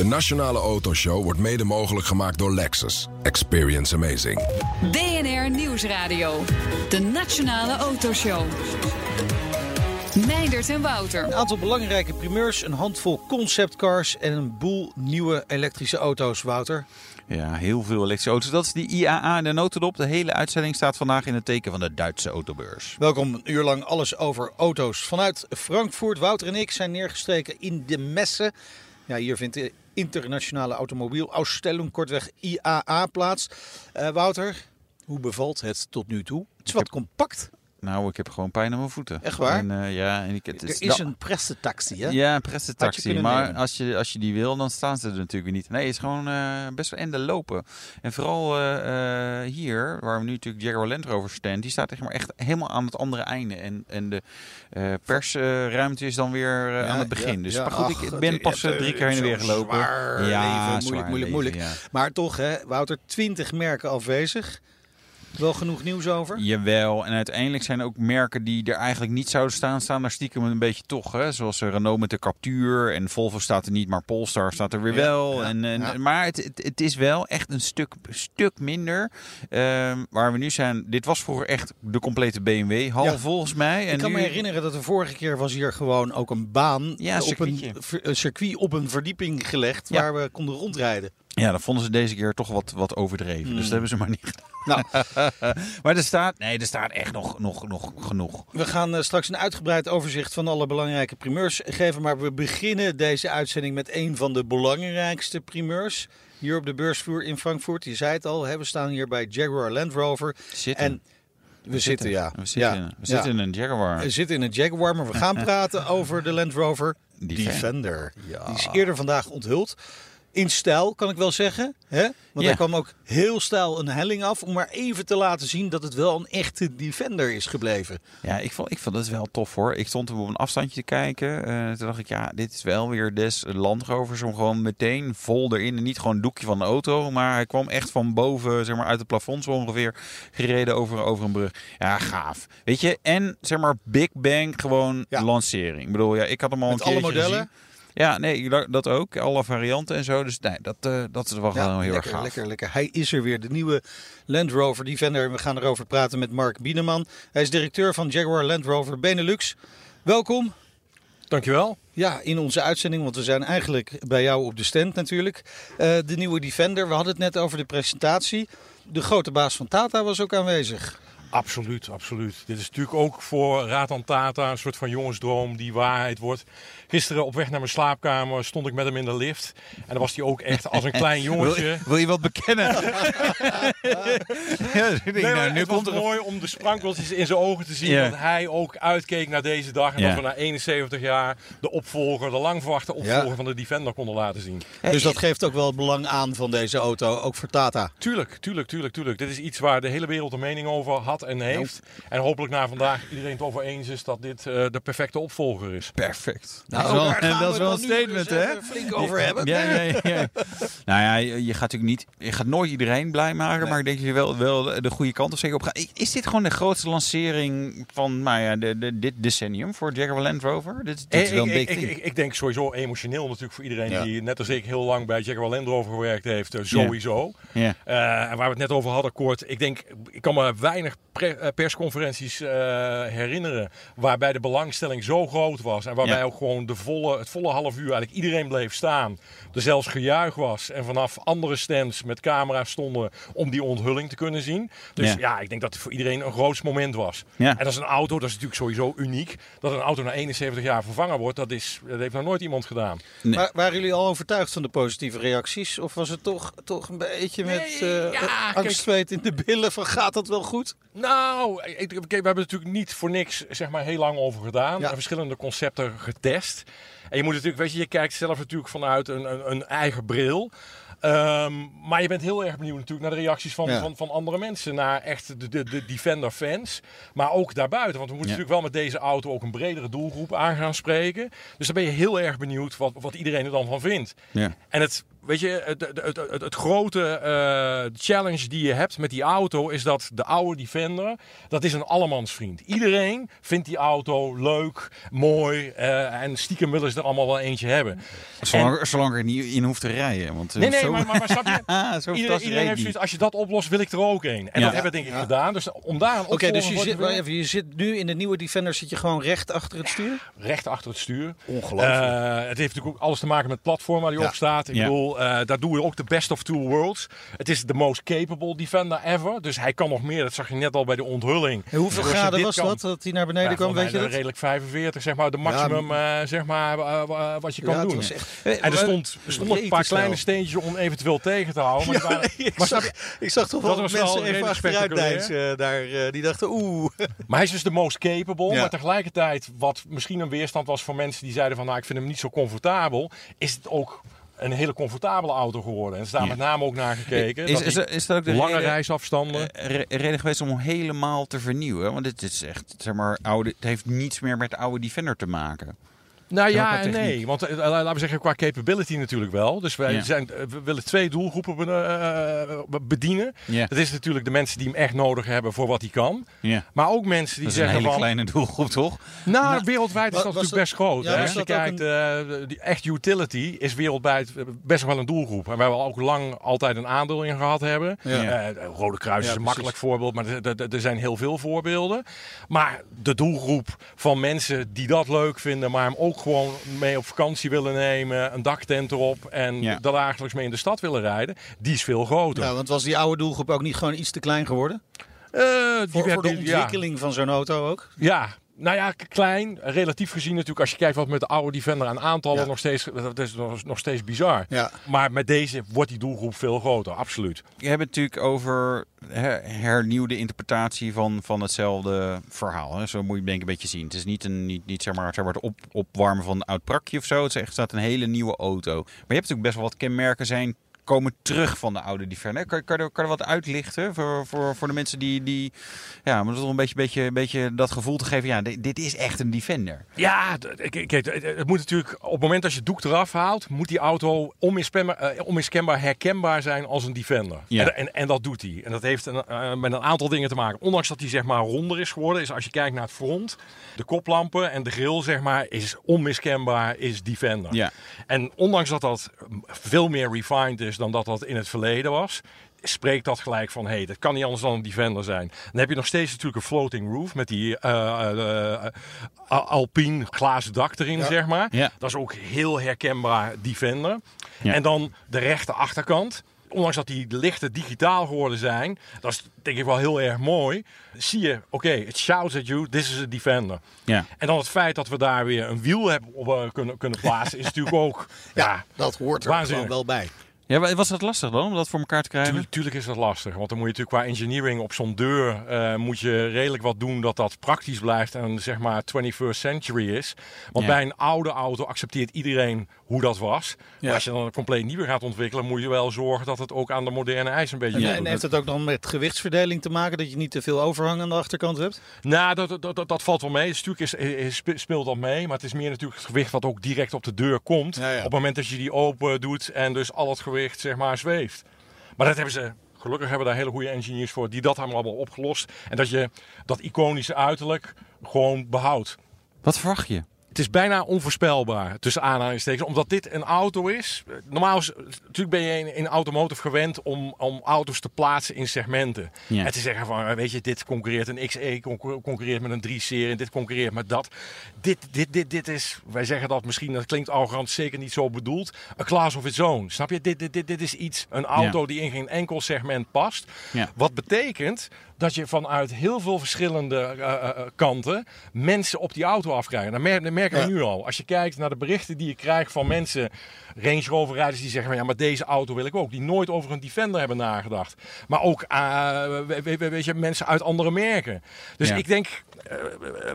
De Nationale Autoshow wordt mede mogelijk gemaakt door Lexus. Experience amazing. BNR Nieuwsradio. De Nationale Autoshow. Meindert en Wouter. Een aantal belangrijke primeurs, een handvol conceptcars en een boel nieuwe elektrische auto's, Wouter. Ja, heel veel elektrische auto's. Dat is die IAA en de notendop. De hele uitzending staat vandaag in het teken van de Duitse autobeurs. Welkom, een uur lang alles over auto's. Vanuit Frankfurt, Wouter en ik zijn neergestreken in de Messe. Ja, hier vindt de internationale automobielausstelling, kortweg IAA, plaats. Uh, Wouter, hoe bevalt het tot nu toe? Het is wat compact. Nou, ik heb gewoon pijn aan mijn voeten. Echt waar? En, uh, ja, en ik, het is, er is een pressetaxi, hè? Ja, een pressetaxi. Maar als je, als je die wil, dan staan ze er natuurlijk weer niet. Nee, het is gewoon uh, best wel ende lopen. En vooral uh, hier, waar we nu natuurlijk Jaguar Land Rover stand, die staat echt, maar echt helemaal aan het andere einde. En, en de persruimte is dan weer ja, aan het begin. Ja, dus ja, maar goed, ach, ik ben pas drie keer heen en weer gelopen. Zwaar ja, leven, moeilijk, moeilijk, moeilijk. Maar toch, hè, Wouter, twintig merken afwezig. Wel genoeg nieuws over? Jawel. En uiteindelijk zijn er ook merken die er eigenlijk niet zouden staan, staan daar stiekem een beetje toch. Hè? Zoals eh, Renault met de Captuur en Volvo staat er niet, maar Polestar staat er weer wel. en, en Maar het, het, het, is wel echt een stuk, stuk minder. Um, waar we nu zijn, dit was vroeger echt de complete BMW hal volgens mij. En Ik kan me herinneren dat de vorige keer was hier gewoon ook een baan op een, een circuit op een verdieping gelegd waar we konden rondrijden. Ja, dat vonden ze deze keer toch wat, wat overdreven. Dus dat hmm. hebben ze maar niet gedaan. Nou. maar er staat, nee, er staat echt nog, nog, nog genoeg. We gaan uh, straks een uitgebreid overzicht van alle belangrijke primeurs geven. Maar we beginnen deze uitzending met een van de belangrijkste primeurs. Hier op de beursvloer in Frankfurt. Je zei het al, hè, we staan hier bij Jaguar Land Rover. Zitten. En we, zitten, ja. We zitten, ja. we zitten in een Jaguar. We zitten in een Jaguar, maar we gaan praten over de Land Rover Defender. Defender. Ja. Die is eerder vandaag onthuld in stijl, kan ik wel zeggen. Hè? Want ja. hij kwam ook heel stijl een helling af. Om maar even te laten zien dat het wel een echte Defender is gebleven. Ja, ik vond, ik vond het wel tof hoor. Ik stond op een afstandje te kijken. Uh, toen dacht ik, ja, dit is wel weer des Land Rovers. Om gewoon meteen vol erin. En niet gewoon een doekje van de auto. Maar hij kwam echt van boven, zeg maar uit het plafond zo ongeveer. Gereden over, over een brug. Ja, gaaf. Weet je, en zeg maar Big Bang gewoon ja. lancering. Ik bedoel, ja, ik had hem al Met een alle modellen? Gezien. Ja, nee, dat ook. Alle varianten en zo. Dus nee, dat, uh, dat is wel ja, gewoon heel lekker, erg gaaf. Lekker, lekker. Hij is er weer. De nieuwe Land Rover Defender. We gaan erover praten met Mark Bieneman. Hij is directeur van Jaguar Land Rover Benelux. Welkom. Dankjewel. Ja, in onze uitzending, want we zijn eigenlijk bij jou op de stand natuurlijk. Uh, de nieuwe Defender, we hadden het net over de presentatie. De grote baas van Tata was ook aanwezig. Absoluut, absoluut. Dit is natuurlijk ook voor Ratan Tata een soort van jongensdroom die waarheid wordt. Gisteren op weg naar mijn slaapkamer stond ik met hem in de lift. En dan was hij ook echt als een klein jongetje. Wil, wil je wat bekennen? ja, nee, nou, nu het komt was er mooi om de sprankeltjes in zijn ogen te zien. Dat hij ook uitkeek naar deze dag. En dat we na 71 jaar de opvolger, de lang verwachte opvolger van de Defender konden laten zien. Dus dat geeft ook wel het belang aan van deze auto, ook voor Tata? Tuurlijk, tuurlijk, tuurlijk, tuurlijk. Dit is iets waar de hele wereld een mening over had en heeft. En hopelijk na vandaag iedereen het over eens is dat dit uh, de perfecte opvolger is. Perfect. Nou, dat is wel, dat is wel een statement, hè? Flink over hebben. Ja, ja, ja. nou ja, je, je, gaat natuurlijk niet, je gaat nooit iedereen blij maken, nee. maar ik denk dat je wel, wel de goede kant op zeker op gaat. Is dit gewoon de grootste lancering van nou ja, de, de, dit decennium voor Jaguar Land Rover? Dit, dit is wel een ik, big ik, ik, ik, denk sowieso emotioneel natuurlijk voor iedereen ja. die net als ik heel lang bij Jaguar Land Rover gewerkt heeft, sowieso. Ja. Uh, en waar we het net over hadden, kort. Ik denk, ik kan me weinig persconferenties uh, herinneren waarbij de belangstelling zo groot was en waarbij ja. ook gewoon de volle, het volle half uur eigenlijk iedereen bleef staan. Er zelfs gejuich was en vanaf andere stands met camera's stonden om die onthulling te kunnen zien. Dus ja, ja ik denk dat het voor iedereen een groot moment was. Ja. En dat is een auto, dat is natuurlijk sowieso uniek. Dat een auto na 71 jaar vervangen wordt, dat, is, dat heeft nog nooit iemand gedaan. Nee. Maar waren jullie al overtuigd van de positieve reacties? Of was het toch, toch een beetje met nee, uh, angstzweet in de billen van gaat dat wel goed? Nou, ik, we hebben natuurlijk niet voor niks zeg maar, heel lang over gedaan. Ja. Verschillende concepten getest. En je moet natuurlijk, weet je, je kijkt zelf natuurlijk vanuit een, een, een eigen bril. Um, maar je bent heel erg benieuwd natuurlijk naar de reacties van, Ja. van, van andere mensen. Naar echt de, de, de Defender fans. Maar ook daarbuiten. Want we moeten Ja. natuurlijk wel met deze auto ook een bredere doelgroep aan gaan spreken. Dus dan ben je heel erg benieuwd wat, wat iedereen er dan van vindt. Ja. En het weet je, het, het, het, het, het grote eh, challenge die je hebt met die auto is dat de oude Defender, dat is een allemansvriend. Iedereen vindt die auto leuk, mooi eh, en stiekem willen ze er allemaal wel eentje hebben. Zolang, zolang er niet in hoeft te rijden. Want, eh, Nee, nee, zo, maar, maar, maar snap je? Ah, zo Iedereen, fantastisch iedereen heeft die. zoiets, als je dat oplost, wil ik er ook een. En Ja. dat hebben we denk ik gedaan. Dus om daar een Oké, dus je zit, even, je zit nu in de nieuwe Defender zit je gewoon recht achter het stuur? recht achter het stuur. Ongelooflijk. Eh, het heeft natuurlijk ook alles te maken met het platform waar die Ja. op staat. Ik Ja. Bedoel, eh, daar doen we ook de best of two worlds. Het is de most capable defender ever. Dus hij kan nog meer. Dat zag je net al bij de onthulling. En hoeveel Dus graden was kan- dat, dat hij naar beneden Ja, kwam, weet je dat? redelijk 45, zeg maar, de maximum, eh, zeg maar, eh, wat je kan Ja, doen. echt- En er stond, er een paar kleine steentjes om eventueel tegen te houden. Maar, ik, maar zag, ik zag toch wel mensen even achteruit deinzen daar. die dachten, oeh. Maar hij is dus de most capable. Maar tegelijkertijd, wat misschien een weerstand was voor mensen die zeiden van nou ik vind hem niet zo comfortabel, is het ook een hele comfortabele auto geworden. En is daar Ja. met name ook naar gekeken. Is, dat is, is dat ook de lange reden, reisafstanden. eh, re- reden geweest om helemaal te vernieuwen? Want dit is echt, zeg maar, oude, het heeft niets meer met de oude Defender te maken. Nou Ja, en nee. Want eh, laten we zeggen, qua capability natuurlijk wel. Dus wij Ja. zijn, eh, we willen twee doelgroepen be- eh, bedienen. Ja. Dat is natuurlijk de mensen die hem echt nodig hebben voor wat hij kan. Ja. Maar ook mensen die Dat is een zeggen hele van... kleine doelgroep, toch? Nou, wereldwijd is dat natuurlijk best groot. ja, hè. was Als je kijkt, eh, die echt utility is wereldwijd best wel een doelgroep. En waar we ook lang altijd een aandeel in gehad hebben. Ja. Rode Kruis Ja, is een makkelijk voorbeeld, maar er zijn heel veel voorbeelden. Maar de doelgroep van mensen die dat leuk vinden, maar hem ook gewoon mee op vakantie willen nemen, een daktent erop en Ja. daar dagelijks mee in de stad willen rijden, die is veel groter. Ja, want was die oude doelgroep ook niet gewoon iets te klein geworden? Eh, die Voor, werd- voor de ja. ontwikkeling van zo'n auto ook? Ja, nou ja, klein. Relatief gezien natuurlijk, als je kijkt wat met de oude Defender aan aantallen Ja. nog steeds, dat is nog, nog steeds bizar. Ja. Maar met deze wordt die doelgroep veel groter, absoluut. Je hebt het natuurlijk over her- hernieuwde interpretatie van, van hetzelfde verhaal. Hè? Zo moet je het denk ik een beetje zien. Het is niet, een, niet, niet zeg maar, zeg maar het op, opwarmen van een oud prakje of zo. Het is echt staat een hele nieuwe auto. Maar je hebt natuurlijk best wel wat kenmerken zijn komen terug van de oude Defender. Kan, kan, er, kan er wat uitlichten voor, voor, voor de mensen die, die ja, maar toch een beetje, beetje, beetje dat gevoel te geven. Ja, dit, dit is echt een Defender. Ja, kijk, het, moet natuurlijk op het moment dat je het doek eraf haalt, moet die auto onmiskenbaar, eh, onmiskenbaar herkenbaar zijn als een Defender. Ja. En, en, en dat doet hij. En dat heeft een, eh, met een aantal dingen te maken. Ondanks dat hij zeg maar ronder is geworden, is als je kijkt naar het front, de koplampen en de grill zeg maar, is onmiskenbaar is Defender. Ja. En ondanks dat dat veel meer refined is dan dat dat in het verleden was, spreekt dat gelijk van, hé, hey, dat kan niet anders dan een Defender zijn. Dan heb je nog steeds natuurlijk een floating roof met die eh, eh, eh, Al- Alpine glazen dak erin, zeg maar. Ja. Dat is ook heel herkenbaar Defender. Ja. En dan de rechte achterkant. Ondanks dat die lichten digitaal geworden zijn, dat is denk ik wel heel erg mooi. Zie je, oké, it shouts at you, this is a Defender. Ja. En dan het feit dat we daar weer een wiel hebben op, kunnen, kunnen plaatsen, is natuurlijk ook... ja, Dat hoort er Waanzinnig. gewoon wel bij. Ja, wa- was dat lastig dan om dat voor elkaar te krijgen? Tuurlijk, tuurlijk is dat lastig. Want dan moet je natuurlijk qua engineering op zo'n deur eh, moet je redelijk wat doen dat dat praktisch blijft en zeg maar 21st century is. Want Ja. bij een oude auto accepteert iedereen hoe dat was. Maar als je dan een compleet nieuwe gaat ontwikkelen, moet je wel zorgen dat het ook aan de moderne eisen een beetje En, Ja, voldoet. en heeft het ook dan met gewichtsverdeling te maken dat je niet te veel overhang aan de achterkant hebt? Nou, dat, dat, dat, dat valt wel mee. Dus natuurlijk is, is- spe- speelt dat mee. Maar het is meer natuurlijk het gewicht wat ook direct op de deur komt. Ja, ja. Op het moment dat je die open doet en dus al het gewicht zeg maar zweeft. Maar dat hebben ze... Gelukkig hebben we daar hele goede engineers voor die dat allemaal opgelost. En dat je dat iconische uiterlijk gewoon behoudt. Wat verwacht je? Het is bijna onvoorspelbaar, tussen aanhalingstekens. Omdat dit een auto is. Normaal is, natuurlijk ben je in, in automotive gewend om, om auto's te plaatsen in segmenten. Ja. En te zeggen van, eh, weet je, dit concurreert een XE, concur- concurreert met een 3-serie, en dit concurreert met dat. Dit, dit, dit, dit is, wij zeggen dat misschien, dat klinkt arrogant, zeker niet zo bedoeld. Een class of its own. Snap je? Dit, dit, dit, dit is iets, een auto Ja. die in geen enkel segment past. Ja. Wat betekent dat je vanuit heel veel verschillende eh, eh, eh, kanten mensen op die auto afkrijgt. Dat, mer- dat merken we Ja. nu al. Als je kijkt naar de berichten die je krijgt van mensen, Range Rover rijders die zeggen van ja, maar deze auto wil ik ook. Die nooit over een Defender hebben nagedacht. Maar ook we- we- we- weet je, mensen uit andere merken. Dus Ja. ik denk,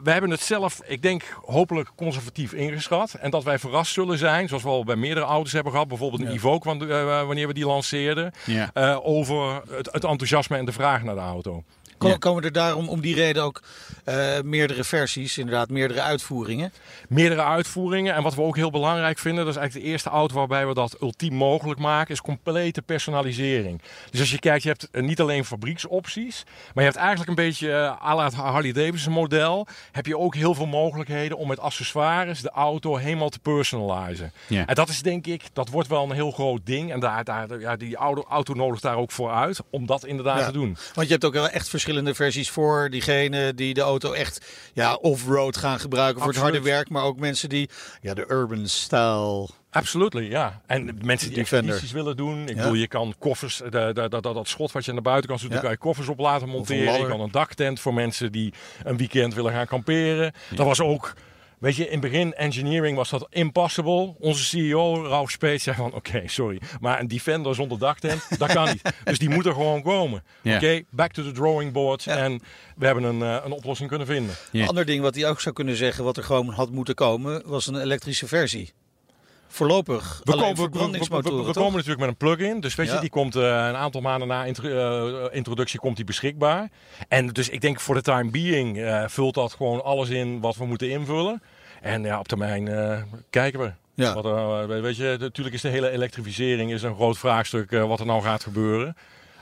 we hebben het zelf, ik denk hopelijk conservatief ingeschat. En dat wij verrast zullen zijn, zoals we al bij meerdere auto's hebben gehad. Bijvoorbeeld een Evoque, want, eh, wanneer we die lanceerden. Ja. eh, over het, het enthousiasme en de vraag naar de auto. Ko- Ja. Komen er daarom om die reden ook eh, meerdere versies, inderdaad meerdere uitvoeringen? meerdere uitvoeringen. En wat we ook heel belangrijk vinden, dat is eigenlijk de eerste auto waarbij we dat ultiem mogelijk maken, is complete personalisering. Dus als je kijkt, je hebt eh, niet alleen fabrieksopties, maar je hebt eigenlijk een beetje eh, à la het Harley Davidson model, heb je ook heel veel mogelijkheden om met accessoires de auto helemaal te personalizen. Ja. En dat is denk ik, dat wordt wel een heel groot ding. En daar, daar, ja, die auto, auto nodigt daar ook voor uit om dat inderdaad Ja. te doen. Want je hebt ook wel echt verschillende versies voor diegenen die de auto echt ja, off-road gaan gebruiken voor het Absoluut. harde werk. Maar ook mensen die ja, de urban style. Absolutely, ja. En mensen die expedities willen doen. Ik Ja. bedoel, je kan koffers, de, de, de- dat- dat schot wat je aan de buitenkant doet, Ja. daar kan je koffers op laten monteren. Je kan een daktent voor mensen die een weekend willen gaan kamperen. Dat was ook, weet je, in het begin engineering was dat impossible. Onze CEO, Ralf Speet, zei van, oké, sorry, maar een Defender zonder daktent, dat kan niet. Dus die moet er gewoon komen. Oké, back to the drawing board. En we hebben een, eh, een oplossing kunnen vinden. Een ander ding wat hij ook zou kunnen zeggen, wat er gewoon had moeten komen, was een elektrische versie. Voorlopig We, alleen komen, we, we- we- brandingsmotoren, we toch? komen natuurlijk met een plug-in. Dus weet Ja. je, die komt eh, een aantal maanden na intro- eh, introductie komt die beschikbaar. En dus ik denk voor de time being eh, vult dat gewoon alles in wat we moeten invullen. En ja, op termijn eh, kijken we. Ja. Wat weet je, natuurlijk is de hele elektrificering is een groot vraagstuk wat er nou gaat gebeuren.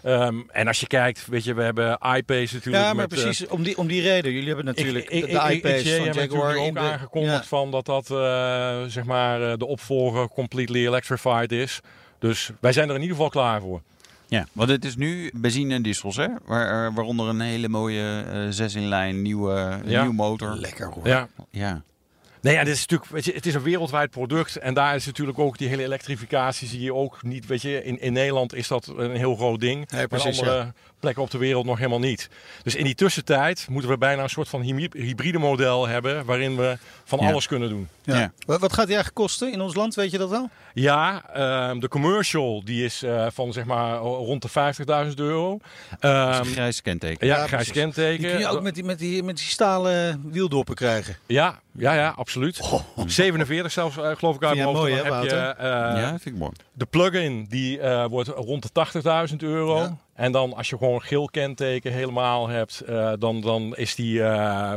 Ehm, en als je kijkt, weet je, we hebben iPace natuurlijk. Ja, maar met, eh, precies om die, om die reden. Jullie hebben natuurlijk ik, de, ik, de ik- iPace ik- van Jaguar ook de... aangekondigd Ja. van dat dat eh, zeg maar eh, de opvolger completely electrified is. Dus wij zijn er in ieder geval klaar voor. Ja, want het is nu benzine en diesels, hè? Waar, waaronder een hele mooie eh zes in lijn nieuwe, Ja. nieuwe motor. Lekker hoor. Ja. Ja. Nee, ja, dit is natuurlijk, weet je, het is een wereldwijd product. En daar is natuurlijk ook die hele elektrificatie zie je ook niet. Weet je, in, in Nederland is dat een heel groot ding. Nee, precies, andere plekken op de wereld nog helemaal niet. Dus in die tussentijd moeten we bijna een soort van hybride model hebben. Waarin we van Ja. alles kunnen doen. Ja. Ja. Wat, wat gaat die eigenlijk kosten in ons land? Weet je dat wel? Ja, ehm, de commercial die is eh, van zeg maar rond de 50.000 euro. Ehm, Dat is een grijs kenteken. ja, Ja, grijs kenteken. Die kun je ook met die, met die, met die stalen wieldoppen krijgen. Ja, ja, ja, absoluut. 47 zelfs, eh, geloof ik uit hoofd. mooi, hè, heb je eh, ja, vind ik mooi. de plug-in, die eh, wordt rond de 80.000 euro. Ja. En dan als je gewoon geel kenteken helemaal hebt, eh, dan, dan is die eh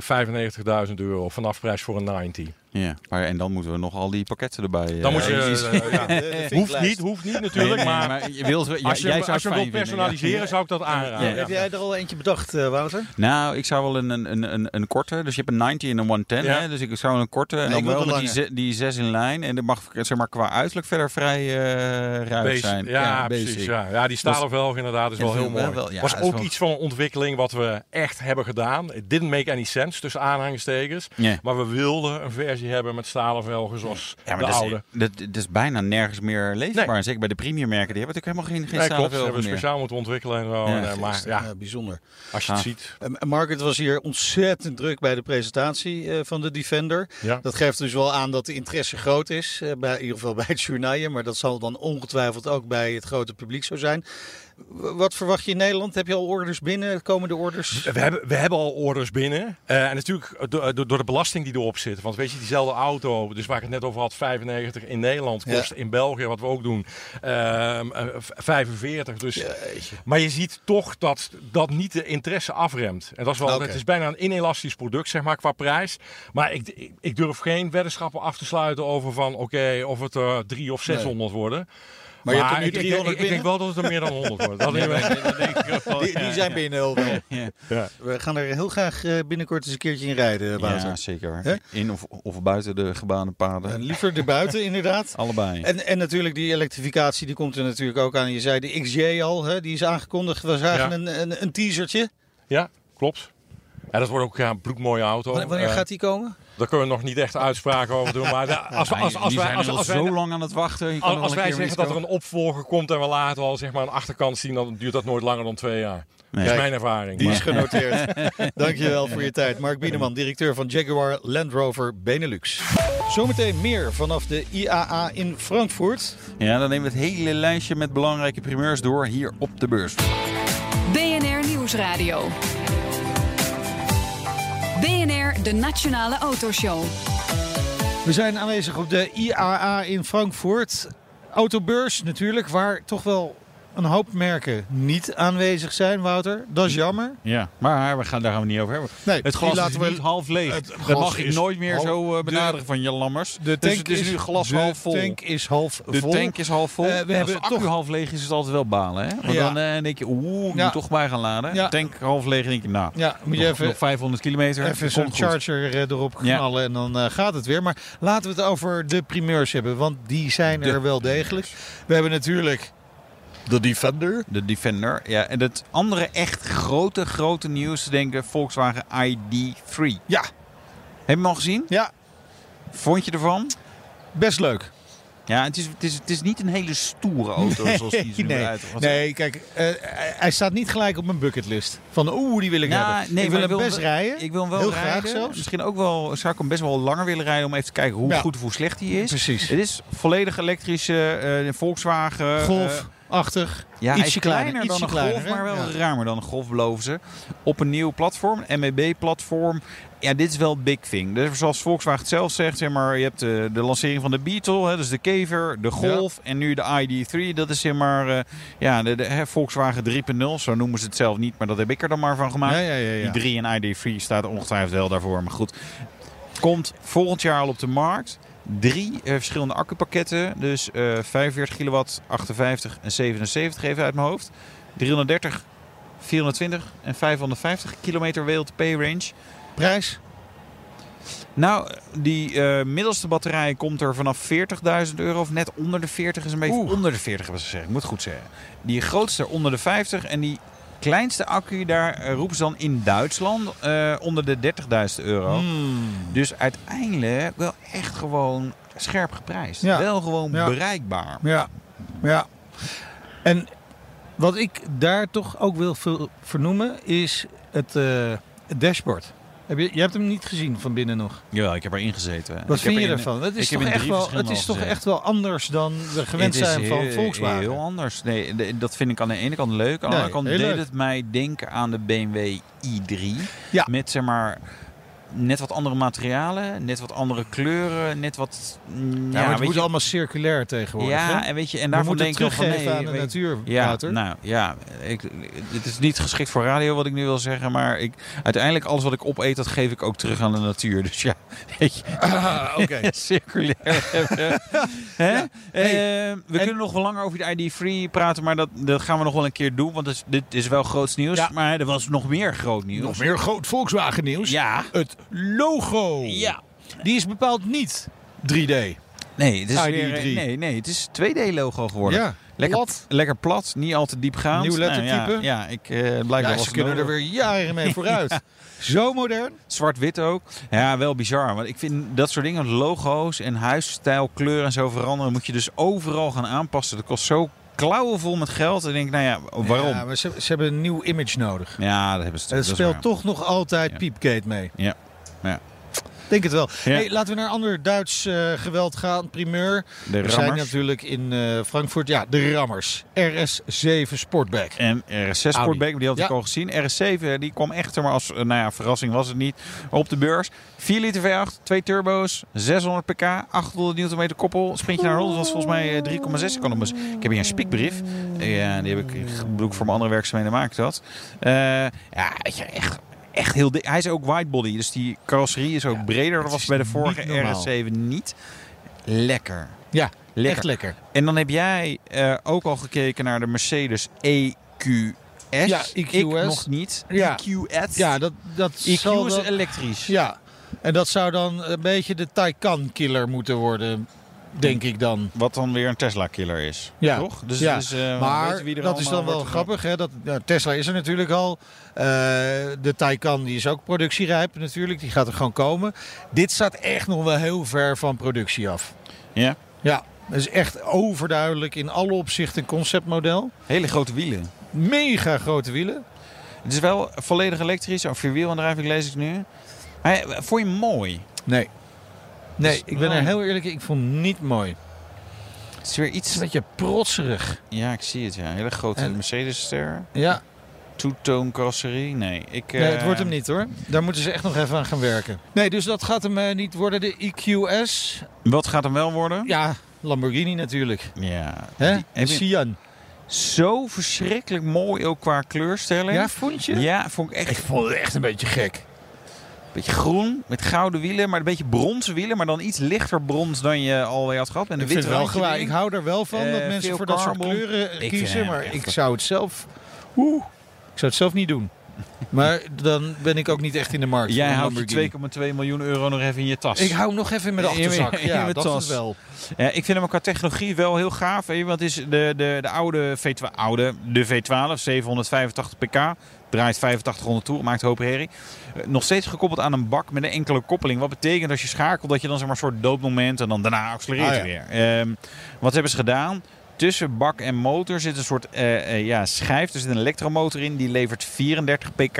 95.000 euro vanaf prijs voor een 90. Ja. Maar, en dan moeten we nog al die pakketten erbij. Dan eh, moet je... eh, ja. De Hoeft niet, hoeft niet Nee, natuurlijk, nee, maar... je wilt, ja, Als je, jij hem- zou als je wilt personaliseren, zou ik dat aanraden. Ja. Heb jij er al eentje bedacht, eh, Wouter? Nou, ik zou wel een, een, een, een, een korte. Dus je hebt een 90 en een 110. Ja. Hè? Dus ik zou een korte. En dan wel die, die zes in lijn. En dat mag zeg maar, qua uiterlijk verder vrij eh ruim Basic. zijn. Ja, precies. Ja. ja, die stalen velg inderdaad is wel heel mooi. wel- ja, was ook iets van een ontwikkeling wat we echt hebben gedaan. It didn't make any sense tussen aanhalingstekens. Ja. Maar we wilden een versie hebben met stalen velgen zoals Ja, maar de dat is, oude. dat, dat is bijna nergens meer leefbaar. Nee. En Zeker bij de premiummerken. Die hebben natuurlijk helemaal geen, geen Nee, stalen klopt. Ze velgen hebben we meer. speciaal moeten ontwikkelen. En zo. Ja, En, eh, maar ja, Ja, bijzonder. als je het Ah. ziet. En Margaret was hier ontzettend druk bij de presentatie eh, van de Defender. Ja. Dat geeft dus wel aan dat de interesse groot is. eh, bij, in ieder geval bij het journaal. Maar dat zal dan ongetwijfeld ook bij het grote publiek zo zijn. Wat verwacht je in Nederland? Heb je al orders binnen? Komen de orders? We hebben, we hebben al orders binnen. Eh, en natuurlijk door, door door de belasting die erop zit. Want weet je, diezelfde auto, dus waar ik het net over had, 95 in Nederland, Ja. kost in België, wat we ook doen, ehm, eh, v- 45. Dus, maar je ziet toch dat dat niet de interesse afremt. En dat is wel, het is bijna een inelastisch product, zeg maar, qua prijs. Maar ik, ik, durf geen weddenschappen af te sluiten over van, oké, of het er drie of 600 worden. Maar je hebt er nu ik- ik- 300 ik, ik, denk wel dat het er meer dan 100 wordt. Dat denk ik wel. Die, die zijn binnen heel wel. Ja. Ja. We gaan er heel graag eh, binnenkort eens een keertje in rijden, Wouter. Ja, zeker. In of, of buiten de gebaande paden. En liever erbuiten, inderdaad. Allebei. En, en natuurlijk die elektrificatie, die komt er natuurlijk ook aan. Je zei de XJ al, hè, die is aangekondigd. We zagen Ja. een, een, een teasertje. Ja, klopt. Ja, dat wordt ook een bloedmooie auto. Wanneer, wanneer Eh, gaat die komen? Daar kunnen we nog niet echt uitspraken over doen. Maar als, we- als, wij, als, al als, zo lang aan het wachten. Als, wij zeggen dat er een opvolger komt en we laten al zeg maar een achterkant zien, dan duurt dat nooit langer dan twee jaar. Dat is mijn ervaring. Die is genoteerd. Dankjewel voor je tijd. Mark Biedeman, directeur van Jaguar Land Rover Benelux. Zometeen meer vanaf de IAA in Frankfurt. Ja, dan nemen we het hele lijstje met belangrijke primeurs door hier op de beurs. BNR Nieuwsradio. De Nationale Autoshow. We zijn aanwezig op de IAA in Frankfurt. Autobeurs natuurlijk, waar toch wel een hoop merken niet aanwezig zijn, Wouter. Dat is jammer. Ja, maar we gaan daar gaan we niet over hebben. Nee, Het glas die is laten we- niet half leeg. het dat mag ik nooit meer zo eh, de- benaderen van Jan Lammers. De dus tank het is, nu glas de half vol. tank is half de vol. tank is half vol. Eh, we Als hebben de accu toch- half leeg is, is het altijd wel balen. Hè? Want Ja. dan eh, denk je, oeh, ik Ja. moet toch bij gaan laden. Ja. Tank half leeg, denk je, nou, Ja, moet je nog, even, nog 500 kilometer. even zo'n charger eh, erop knallen en dan eh, gaat het weer. Maar laten we het over de primeurs hebben, want die zijn De er wel degelijk. We hebben natuurlijk de Defender. De Defender. Ja, en het andere echt grote, grote nieuws, denk ik, Volkswagen ID3. Ja, Heb je hem al gezien? ja, Vond je ervan? best leuk. Ja, het is, het is, het is niet een hele stoere auto zoals die er nu nee, uit nee, kijk, eh, hij- staat niet gelijk op mijn bucketlist. Van oeh, die wil ik hebben. nee, ik wil hem best rijden. Ik wil hem wel Heel rijden. graag zelfs. Misschien ook wel, zou ik hem best wel langer willen rijden om even te kijken hoe Ja. goed of hoe slecht hij is. Precies. Het is volledig elektrische eh, Volkswagen. eh, Ja, hij ietsje is kleiner, kleiner, dan een Golf, maar wel Ja. ruimer dan een Golf beloven ze. Op een nieuw platform, MEB-platform. Ja, dit is wel big thing. Dus zoals Volkswagen het zelf zegt, zeg maar, je hebt de, de lancering van de Beetle, hè, dus de Kever, de Golf en nu de ID3. Dat is zeg maar, eh, ja, de, de hè, Volkswagen 3.0, zo noemen ze het zelf niet, maar dat heb ik er dan maar van gemaakt. Ja. Die 3 en ID3 staat ongetwijfeld wel daarvoor, maar goed. Komt volgend jaar al op de markt. Drie eh, verschillende accupakketten. Dus eh 45 kilowatt, 58 en 77 even uit mijn hoofd. 330, 420 en 550 kilometer WLTP-range. Prijs? Nou, die eh, middelste batterij komt er vanaf 40.000 euro. Of net onder de 40 is een beetje Oeh. onder de 40 hebben ze gezegd. Ik moet goed zeggen. Die grootste onder de 50 en die kleinste accu daar eh, roepen ze dan in Duitsland eh, onder de 30.000 euro. Hmm. Dus uiteindelijk wel echt gewoon scherp geprijsd. Ja. Wel gewoon Ja. bereikbaar. Ja, ja. En wat ik daar toch ook wil ver- vernoemen is het, eh, het dashboard. Heb je, je hebt hem niet gezien van binnen nog. Jawel, ik heb erin gezeten. Wat Ik heb vind je ervan? Het is, toch echt, wel, het is toch echt wel anders dan we gewend zijn van Volkswagen. Heel anders. Nee, dat vind ik aan de ene kant leuk. Aan de Nee, andere kant deed leuk. het mij denken aan de BMW i3. Ja. Met zeg maar net wat andere materialen, net wat andere kleuren, net wat... mm, Ja, maar het moet je- allemaal circulair tegenwoordig. Ja, hè? en weet je, en moeten denk ik van nee, aan de natuur, Ja, Wouter. nou ja, ik, het is niet geschikt voor radio wat ik nu wil zeggen, maar ik, uiteindelijk alles wat ik opeet, dat geef ik ook terug aan de natuur. Dus ja, weet je, Ah, oké. circulair. Hè? Ja. Eh, we kunnen nog wel langer over die ID3 praten, maar dat, dat gaan we nog wel een keer doen, want dit is wel groots nieuws. Ja. Maar er was nog meer groot nieuws. Nog meer groot Volkswagen nieuws. Ja. Het logo. Ja. Die is bepaald niet 3D. Nee, het is ID3. weer, nee, nee, het is 2D-logo geworden. Ja, Lekker plat. lekker plat, niet al te diepgaand. Nieuw lettertype. Nou, ja, ja, ik uh, blijkbaar Ja, was ze kunnen er weer jaren mee vooruit. Zo modern. Zwart-wit ook. Ja, wel bizar. Want ik vind dat soort dingen, logo's en huisstijl, kleur en zo veranderen, moet je dus overal gaan aanpassen. Dat kost zo klauwenvol met geld. En ik denk, nou ja, waarom? Ja, Ja, maar ze, ze hebben een nieuw image nodig. dat hebben ze. En het speelt toch nog altijd Ja. Piepgate mee. Ja. Ja. Denk het wel. Ja. Hey, laten we naar een ander Duits eh, geweld gaan. Primeur. De We zijn natuurlijk in eh, Frankfurt. Ja, de Rammers. RS7 Sportback. En RS6 Sportback, die had ik Ja. al gezien. RS7 die kwam echt, maar als eh, nou ja, verrassing was het niet, op de beurs. 4 liter V8, 2 turbo's, 600 pk, 800 Nm koppel. Sprintje naar 100 was volgens mij eh, 3,6. Ik, kan hem eens- ik heb hier een spiekbrief. Ja, die heb ik, ik voor mijn andere werkzaamheden maak ik dat. Ja, weet je, echt, echt heel dik. Hij is ook widebody, dus die carrosserie is ook breder. Dat was bij de vorige normaal. RS7 niet. Lekker. Ja, Lekker. echt lekker. En dan heb jij eh, ook al gekeken naar de Mercedes EQS. Ja, Ik EQS. nog niet. Ja. EQS. Ja, dat, dat EQ is dan- elektrisch. Ja, en dat zou dan een beetje de Taycan-killer moeten worden, denk ik dan. Wat dan weer een Tesla-killer is. Ja. Toch? Dus, Ja. dus, eh, maar weten wie er dat is dan wel grappig. Hè? Dat, ja, Tesla is er natuurlijk al. Eh, de Taycan die is ook productierijp natuurlijk. Die gaat er gewoon komen. Dit staat echt nog wel heel ver van productie af. Ja. Ja, dat is echt overduidelijk in alle opzichten een conceptmodel. Hele grote wielen. Mega grote wielen. Het is wel volledig elektrisch. Of vierwielaandrijving lees ik nu. Maar, eh, vond je hem mooi? Nee. Nee, Dus ik ben er heel eerlijk in. Ik vond hem niet mooi. Het is weer Het iets... een beetje protserig. Ja, ik zie het. Ja. Hele grote Mercedes-ster. Ja, Two-tone carrosserie. Nee, ik... nee, het eh, wordt hem niet hoor. Daar moeten ze echt nog even aan gaan werken. Nee, dus dat gaat hem eh, niet worden. De EQS. Wat gaat hem wel worden? Ja, Lamborghini natuurlijk. Ja. Hè? Die- je- zo verschrikkelijk mooi ook qua kleurstelling. Ja, vond je? Ja, vond ik echt Ik vond het echt een beetje gek. Beetje groen met gouden wielen, maar een beetje bronzen wielen, maar dan iets lichter brons dan je alweer had gehad. En een vind het wel. Ik hou er wel van Eh, dat mensen veel voor dat soort kleuren Ik vind kiezen. Maar ik zou het zelf... Oeh, ik zou het zelf niet doen. Maar dan ben ik ook niet echt in de markt. Jij houdt Lamborghini. je 2,2 miljoen euro nog even in je tas. Ik hou hem nog even in mijn In achterzak. in Ja, dat tas. is wel. Ja, ik vind hem qua technologie wel heel gaaf. Want is de, de, de oude V12, oude, de V12, 785 pk. Draait 8500 toe, maakt hoop herrie. Eh, Nog steeds gekoppeld aan een bak met een enkele koppeling. Wat betekent als je schakelt dat je dan zeg maar een soort doodmoment en dan daarna accelereert Ah, ja. weer. Ehm, wat hebben ze gedaan? Tussen bak en motor zit een soort eh, eh, ja, schijf. Er zit een elektromotor in. Die levert 34 pk.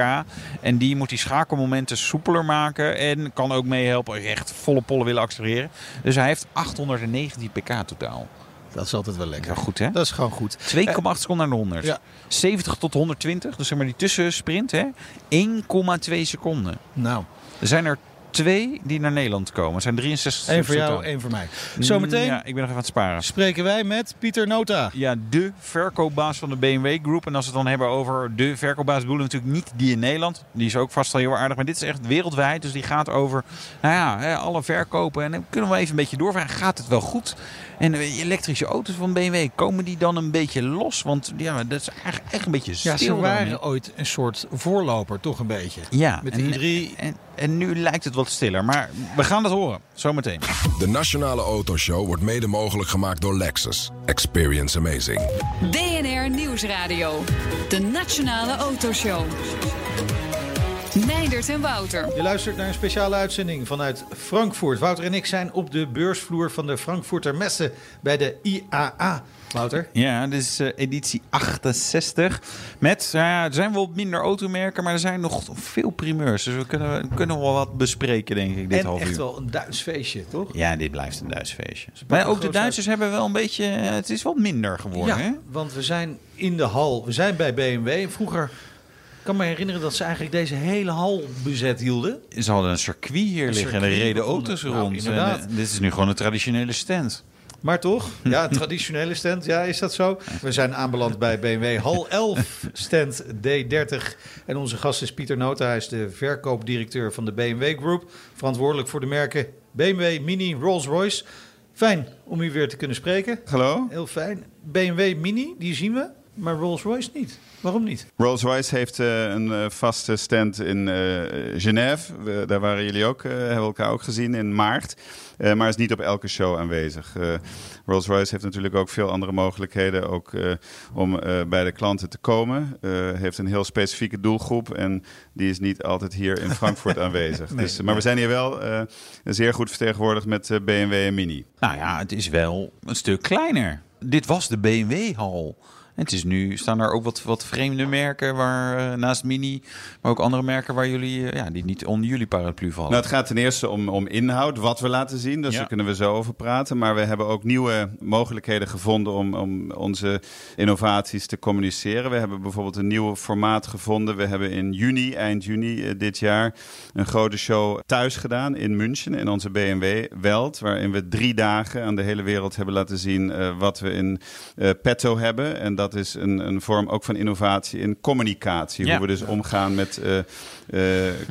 En die moet die schakelmomenten soepeler maken. En kan ook meehelpen als je echt volle pollen willen accelereren. Dus hij heeft 819 pk totaal. Dat is altijd wel lekker. goed, hè? Dat is gewoon goed. 2,8 seconden naar de 100. Ja. 70 tot 120, dus zeg maar die tussensprint, hè? 1,2 seconden. Nou, Er zijn er twee die naar Nederland komen. Er zijn 63 één voor jou, één voor mij. Zometeen Ja, ik ben nog even aan het sparen. spreken wij met Pieter Nota. Ja, de verkoopbaas van de BMW Group. En als we het dan hebben over de verkoopbaas, bedoelen we natuurlijk niet die in Nederland. Die is ook vast al heel aardig. Maar dit is echt wereldwijd. Dus die gaat over nou ja, alle verkopen. En dan kunnen we even een beetje doorvragen. Gaat het wel goed? En de elektrische auto's van BMW, komen die dan een beetje los? Want ja, dat is eigenlijk echt een beetje stil. Ja, ze waren ooit een soort voorloper, toch een beetje. Ja, Met de i3. En, en nu lijkt het wat stiller. Maar we gaan het horen. Zometeen. De Nationale Autoshow wordt mede mogelijk gemaakt door Lexus. Experience amazing. BNR Nieuwsradio. De Nationale Autoshow. Meindert en Wouter. Je luistert naar een speciale uitzending vanuit Frankfurt. Wouter en ik zijn op de beursvloer van de Frankfurter Messe bij de IAA. Wouter? Ja, dit is eh, editie 68. Met, nou ja, er zijn wel minder automerken, maar er zijn nog veel primeurs. Dus we kunnen, we kunnen wel wat bespreken, denk ik, dit en half echt uur. wel een Duits feestje, toch? Ja, dit blijft een Duits feestje. Maar ook de Duitsers hebben wel een beetje... eh, Het is wat minder geworden, hè? want we zijn in de hal. We zijn bij BMW. Vroeger ik kan me herinneren dat ze eigenlijk deze hele hal bezet hielden. Ze hadden een circuit hier Een liggen en er reden auto's Nou, rond. En, eh, dit is nu gewoon een traditionele stand. Maar toch, ja, traditionele stand, ja, is dat zo? We zijn aanbeland bij BMW Hal 11, stand D30. En onze gast is Pieter Nota, hij is de verkoopdirecteur van de BMW Group. Verantwoordelijk voor de merken BMW, Mini, Rolls-Royce. Fijn om u weer te kunnen spreken. Hallo. Heel fijn. BMW Mini, die zien we, maar Rolls-Royce niet. Waarom niet? Rolls-Royce heeft eh, een eh, vaste stand in eh Genève. We- daar waren jullie ook, eh, hebben elkaar ook gezien in maart. Eh, maar is niet op elke show aanwezig. Eh, Rolls-Royce heeft natuurlijk ook veel andere mogelijkheden ook, eh, om eh, bij de klanten te komen. Eh, heeft een heel specifieke doelgroep en die is niet altijd hier in Frankfurt aanwezig. dus, maar we zijn hier wel eh, zeer goed vertegenwoordigd met BMW en Mini. Nou ja, het is wel een stuk kleiner. Dit was de BMW-hal. Het is nu, staan er ook wat, wat vreemde merken waar eh, naast Mini, maar ook andere merken waar jullie, eh, ja, die niet onder jullie paraplu vallen. Nou, het gaat ten eerste om, om inhoud, wat we laten zien. Dus Ja. daar kunnen we zo over praten. Maar we hebben ook nieuwe mogelijkheden gevonden om, om onze innovaties te communiceren. We hebben bijvoorbeeld een nieuw formaat gevonden. We hebben in juni, eind juni eh, dit jaar, een grote show thuis gedaan in München, in onze BMW Welt. Waarin we drie dagen aan de hele wereld hebben laten zien wat we in petto hebben. En dat is een, een vorm ook van innovatie in communicatie. Ja. Hoe we dus omgaan met eh,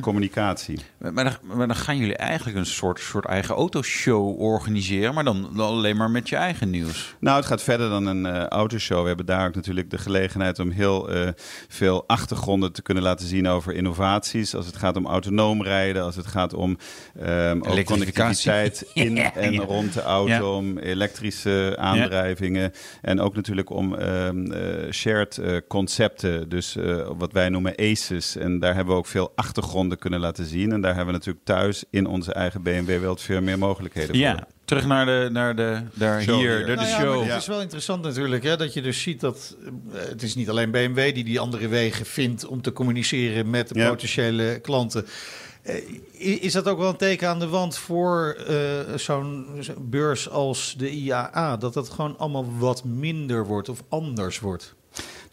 communicatie. Maar, dan, maar dan gaan jullie eigenlijk een soort, soort eigen autoshow organiseren, maar dan, dan alleen maar met je eigen nieuws. Nou, het gaat verder dan een eh, autoshow. We hebben daar ook natuurlijk de gelegenheid om heel eh, veel achtergronden te kunnen laten zien over innovaties. Als het gaat om autonoom rijden, als het gaat om ook Elektrificatie. connectiviteit in Ja, en ja. rond de auto, Ja. om elektrische aandrijvingen en ook natuurlijk om ehm, eh, shared concepten, dus wat wij noemen ACES. En daar hebben we ook veel achtergronden kunnen laten zien. En daar hebben we natuurlijk thuis in onze eigen BMW-wereld veel meer mogelijkheden voor. Ja, terug naar de, naar de daar Show hier, hier. de, Nou ja, show. het is wel interessant natuurlijk, hè, dat je dus ziet dat eh, het is niet alleen BMW die die andere wegen vindt om te communiceren met de Ja. potentiële klanten. Eh, Is dat ook wel een teken aan de wand voor eh, zo'n zo'n beurs als de IAA? Dat het gewoon allemaal wat minder wordt of anders wordt?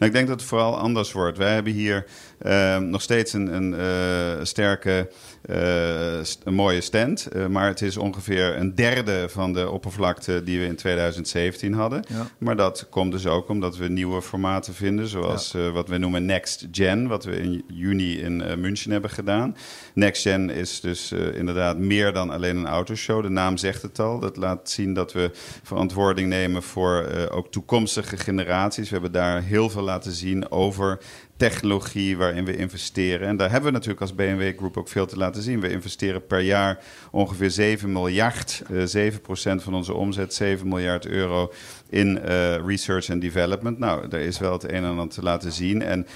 Ik denk dat het vooral anders wordt. Wij hebben hier uh, nog steeds een, een uh, sterke, een mooie stand. maar het is ongeveer een derde van de oppervlakte die we in 2017 hadden. Ja. Maar dat komt dus ook omdat we nieuwe formaten vinden. Zoals ja. wat we noemen Next Gen. Wat we in juni in München hebben gedaan. Next Gen is dus inderdaad meer dan alleen een autoshow. De naam zegt het al. Dat laat zien dat we verantwoording nemen voor ook toekomstige generaties. We hebben daar heel veel laten zien over technologie waarin we investeren. En daar hebben we natuurlijk als BMW Group ook veel te laten zien. We investeren per jaar ongeveer 7 miljard, uh, 7% van onze omzet, 7 miljard euro in uh, research and development. Nou, daar is wel het een en ander te laten zien. En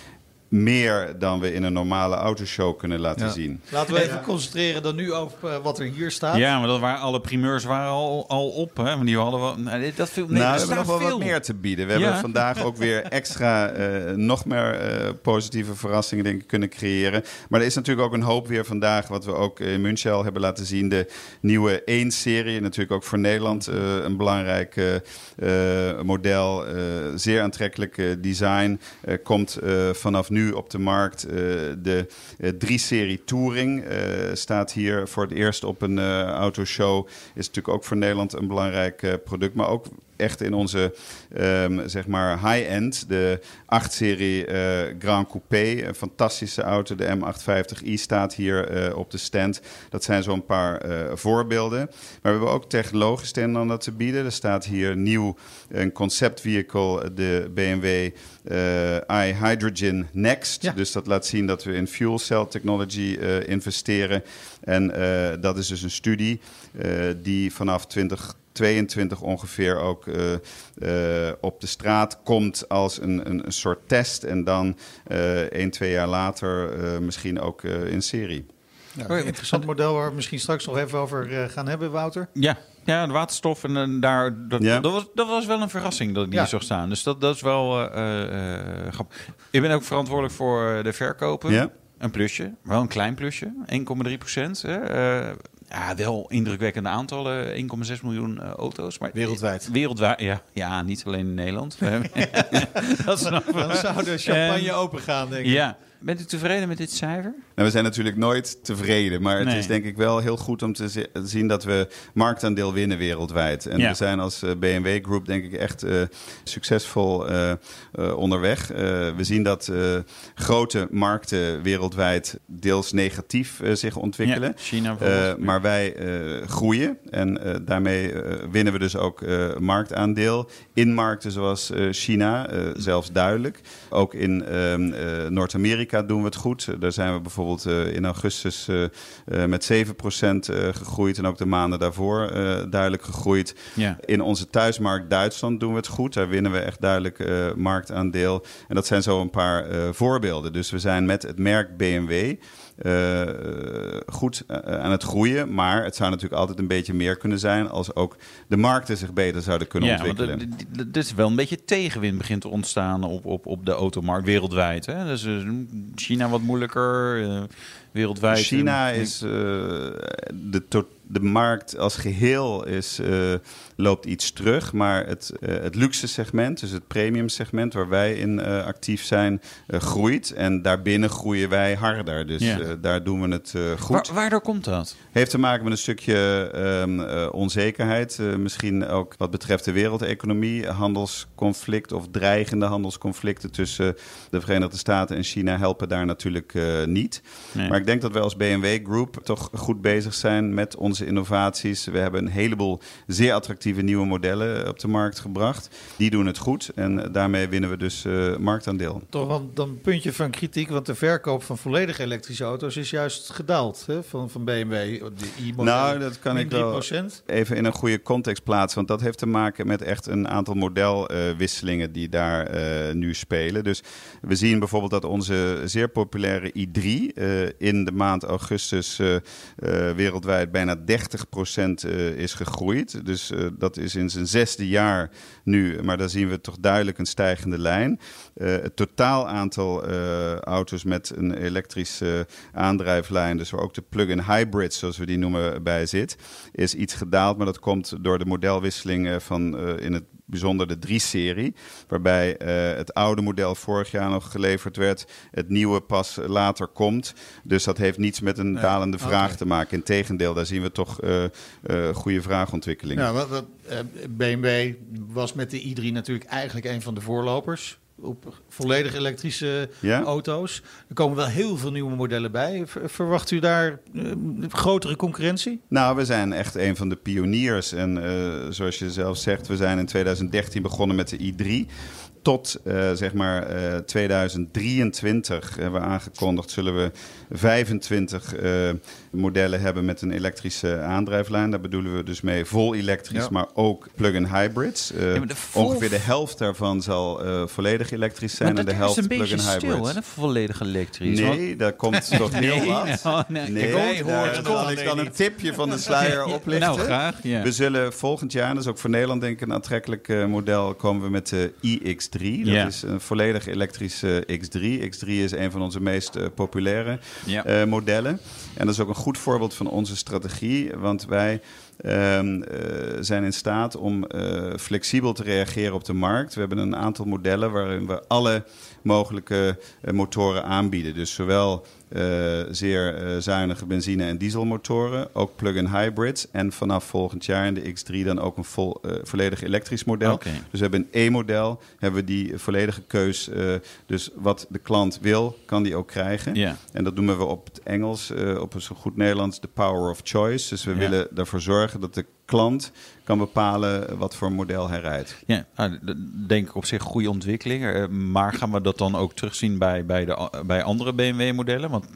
meer dan we in een normale autoshow kunnen laten ja. zien. Laten we even concentreren dan nu over uh, wat er hier staat. Ja, maar dat waren alle primeurs waren al, al op. Hè? Maar die hadden we. Nou, dat viel, nee, nou, we hebben nog wel wat meer te bieden. We ja. hebben vandaag ook weer extra, uh, nog meer uh, positieve verrassingen denk ik, kunnen creëren. Maar er is natuurlijk ook een hoop weer vandaag, wat we ook in München al hebben laten zien. De nieuwe 1-serie, natuurlijk ook voor Nederland een belangrijk model. zeer aantrekkelijk design. komt vanaf nu op de markt. Uh, de 3-serie uh, Touring uh, staat hier voor het eerst op een autoshow. Is natuurlijk ook voor Nederland een belangrijk product. Maar ook echt in onze um, zeg maar high-end. De 8-serie uh, Grand Coupé, een fantastische auto. De M850i staat hier uh, op de stand. Dat zijn zo'n paar uh, voorbeelden. Maar we hebben ook technologisch ten ander te bieden. Er staat hier nieuw een concept vehicle, de BMW iHydrogen Next. Ja. Dus dat laat zien dat we in fuel cell technology investeren. En dat is dus een studie die vanaf 20 22 ongeveer ook uh, uh, op de straat komt als een, een, een soort test. En dan uh, één, twee jaar later misschien ook in serie. Ja, een interessant model waar we misschien straks nog even over gaan hebben, Wouter. Ja, ja, de waterstof. En, daar, dat, dat, was, dat was wel een verrassing dat ik die ja. zag staan. Dus dat, dat is wel uh, uh, grappig. Ik ben ook verantwoordelijk voor de verkopen. Ja. Een plusje, wel een klein plusje, 1,3 procent. Uh, ja, wel indrukwekkende aantallen. 1,6 miljoen uh, auto's. Maar wereldwijd. Wereldwijd, ja. Ja, niet alleen in Nederland. dat Dan zou de champagne open gaan, denk ik. Ja, Bent u tevreden met dit cijfer? Nou, we zijn natuurlijk nooit tevreden. Maar het nee. is denk ik wel heel goed om te zien dat we marktaandeel winnen wereldwijd. En ja. we zijn als uh, BMW Group denk ik echt uh, succesvol uh, onderweg. we zien dat grote markten wereldwijd deels negatief zich ontwikkelen. Ja, China maar wij groeien en daarmee winnen we dus ook marktaandeel. In markten zoals China, zelfs duidelijk. Ook in ehm, Doen we het goed. Daar zijn we bijvoorbeeld uh, in augustus uh, uh, met 7% gegroeid en ook de maanden daarvoor duidelijk gegroeid. Ja. In onze thuismarkt Duitsland doen we het goed. Daar winnen we echt duidelijk marktaandeel. En dat zijn zo een paar voorbeelden. Dus we zijn met het merk BMW uh, goed aan het groeien. Maar het zou natuurlijk altijd een beetje meer kunnen zijn als ook de markten zich beter zouden kunnen ja, ontwikkelen. Het is wel een beetje tegenwind begint te ontstaan op, op, op de automarkt wereldwijd. Hè? Dus China wat moeilijker, uh, wereldwijd. China is de totaal de markt als geheel is, uh, loopt iets terug. Maar het, uh, het luxe segment, dus het premium segment waar wij in uh, actief zijn, groeit. En daarbinnen groeien wij harder. Dus ja. daar doen we het goed. Waar, waardoor komt dat? Heeft te maken met een stukje um, onzekerheid. misschien ook wat betreft de wereldeconomie. Handelsconflict of dreigende handelsconflicten tussen de Verenigde Staten en China helpen daar natuurlijk niet. Nee. Maar ik denk dat wij als BMW Group toch goed bezig zijn met onze innovaties. We hebben een heleboel zeer attractieve nieuwe modellen op de markt gebracht. Die doen het goed en daarmee winnen we dus uh, marktaandeel. Toch wel dan een puntje van kritiek, want de verkoop van volledig elektrische auto's is juist gedaald hè, van, van BMW. nou, dat kan ik wel even in een goede context plaatsen, want dat heeft te maken met echt een aantal modelwisselingen die daar uh, nu spelen. Dus we zien bijvoorbeeld dat onze zeer populaire i3 in de maand augustus wereldwijd bijna 30% uh, is gegroeid. Dus uh, dat is in zijn zesde jaar nu. Maar daar zien we toch duidelijk een stijgende lijn. Uh, het totaal aantal auto's met een elektrische aandrijflijn, dus waar ook de plug-in hybrids, zoals we die noemen, bij zit, is iets gedaald. Maar dat komt door de modelwisseling van in het bijzonder de 3-serie. Waarbij eh, het oude model vorig jaar nog geleverd werd. Het nieuwe pas later komt. Dus dat heeft niets met een dalende vraag te maken. Integendeel, daar zien we toch eh, eh, goede vraagontwikkelingen. Wat, wat, eh, BMW was met de i3 natuurlijk eigenlijk een van de voorlopers op volledig elektrische Ja? auto's. Er komen wel heel veel nieuwe modellen bij. Ver- Verwacht u daar eh, grotere concurrentie? Nou, we zijn echt een van de pioniers. En eh, zoals je zelf zegt, we zijn in 2013 begonnen met de i3. Tot eh, zeg maar eh, 2023 hebben we aangekondigd, zullen we 25 eh, modellen hebben met een elektrische aandrijflijn. Daar bedoelen we dus mee vol elektrisch, Ja. maar ook plug-in hybrids. Eh, maar de vol- Ongeveer de helft daarvan zal eh, volledig elektrisch zijn Maar en de dat helft is een beetje plug-in stil, hybrids. hè? dat Volledig elektrisch. want- Nee, daar komt toch heel wat. Oh, nee. Het zal alleen ik dan een tipje van de sluier oplichten. Nou, graag. Ja. We zullen volgend jaar, dat is ook voor Nederland denk ik een aantrekkelijk eh, model, komen we met de iX3. Dat is een volledig elektrische X3. X3 is een van onze meest populaire modellen. En dat is ook een goed voorbeeld van onze strategie, want wij ehm, eh, zijn in staat om eh, flexibel te reageren op de markt. We hebben een aantal modellen waarin we alle mogelijke eh, motoren aanbieden. Dus zowel eh, zeer eh, zuinige benzine- en dieselmotoren, ook plug-in hybrids. En vanaf volgend jaar in de X3 dan ook een vol, eh, volledig elektrisch model. Dus we hebben een E-model, hebben we die volledige keus. dus wat de klant wil, kan die ook krijgen. Ja. En dat noemen we op het Engels, op een zo goed Nederlands, de power of choice. Dus we willen ervoor zorgen dat de klant kan bepalen wat voor model hij rijdt. Ja, nou, denk ik op zich goede ontwikkeling. Eh, Maar gaan we dat dan ook terugzien bij, bij, de, bij andere BMW-modellen? Want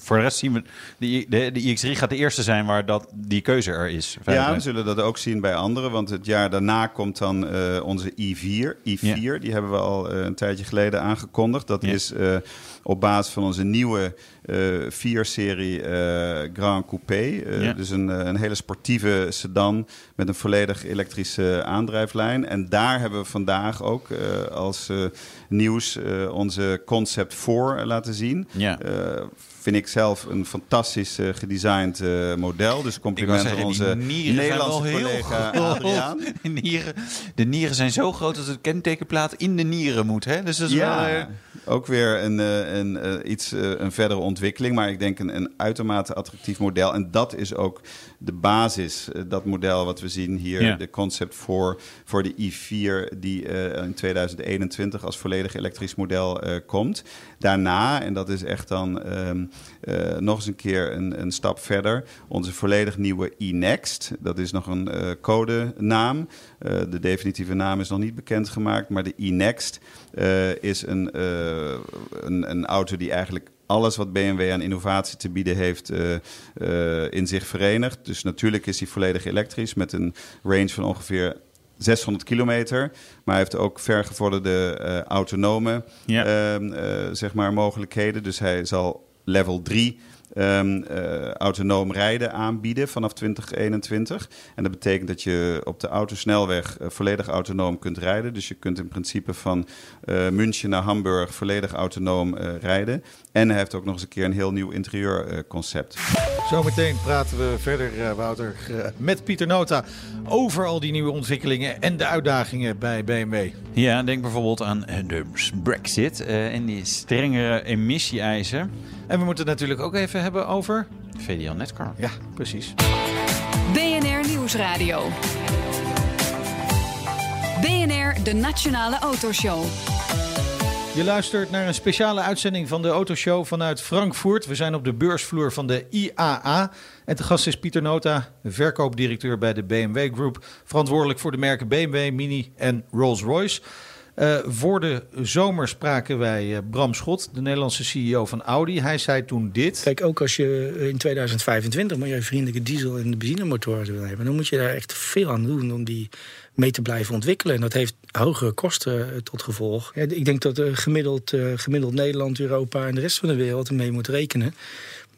voor de rest zien we... De, de, de iX3 gaat de eerste zijn waar dat, die keuze er is. Ja, we zullen dat ook zien bij anderen. Want het jaar daarna komt dan eh, onze i4. i4, die hebben we al eh, een tijdje geleden aangekondigd. Dat Ja. is op basis van onze nieuwe eh 4-serie eh, Grand Coupé. Eh, Ja. Dus een, eh, een hele sportieve sedan met een volledig elektrische aandrijflijn. En daar hebben we vandaag ook eh, als eh, nieuws eh, onze Concept 4 laten zien. Ja. Eh, vind ik zelf een fantastisch eh, gedesigned eh, model. Dus complimenten aan onze Nederlandse collega. Adriaan. De nieren, de nieren zijn zo groot dat het kentekenplaat in de nieren moet. Hè? Dus dat is Ja, wel... eh, ook weer een, eh, een, eh, iets, eh, een verdere ontwikkeling. Maar ik denk een, een uitermate attractief model. En dat is ook de basis, dat model wat we zien hier. Ja. De concept voor, voor de i4 die in 2021 als volledig elektrisch model komt. Daarna, en dat is echt dan ehm, eh, nog eens een keer een, een stap verder, onze volledig nieuwe e-Next. Dat is nog een eh, codenaam. De definitieve naam is nog niet bekendgemaakt, maar de e-Next is een, een, een auto die eigenlijk alles wat BMW aan innovatie te bieden heeft eh, eh, in zich verenigt. Dus natuurlijk is hij volledig elektrisch met een range van ongeveer 600 kilometer. Maar hij heeft ook vergevorderde eh, autonome Ja. ehm, eh, zeg maar mogelijkheden. Dus hij zal level 3 ehm, eh, autonoom rijden aanbieden vanaf 2021. En dat betekent dat je op de autosnelweg eh, volledig autonoom kunt rijden. Dus je kunt in principe van eh, München naar Hamburg volledig autonoom rijden. En hij heeft ook nog eens een keer een heel nieuw interieurconcept. Zometeen praten we verder, eh, Wouter, met Pieter Nota over al die nieuwe ontwikkelingen en de uitdagingen bij BMW. Ja, denk bijvoorbeeld aan de Brexit eh, en die strengere emissie-eisen. En we moeten het natuurlijk ook even hebben over... VDL Netcar. Ja, precies. BNR Nieuwsradio. BNR, de Nationale Autoshow. Je luistert naar een speciale uitzending van de Autoshow vanuit Frankfurt. We zijn op de beursvloer van de IAA. En te gast is Pieter Nota, verkoopdirecteur bij de BMW Group. Verantwoordelijk voor de merken BMW, Mini en Rolls-Royce. Eh, voor de zomer spraken wij eh, Bram Schot, de Nederlandse CEO van Audi. Hij zei toen dit. Kijk, ook als je in 2025 milieuvriendelijke diesel- en benzinemotoren wil hebben, dan moet je daar echt veel aan doen om die mee te blijven ontwikkelen. En dat heeft hogere kosten eh, tot gevolg. Ja, ik denk dat eh, gemiddeld, eh, gemiddeld Nederland, Europa en de rest van de wereld ermee moet rekenen.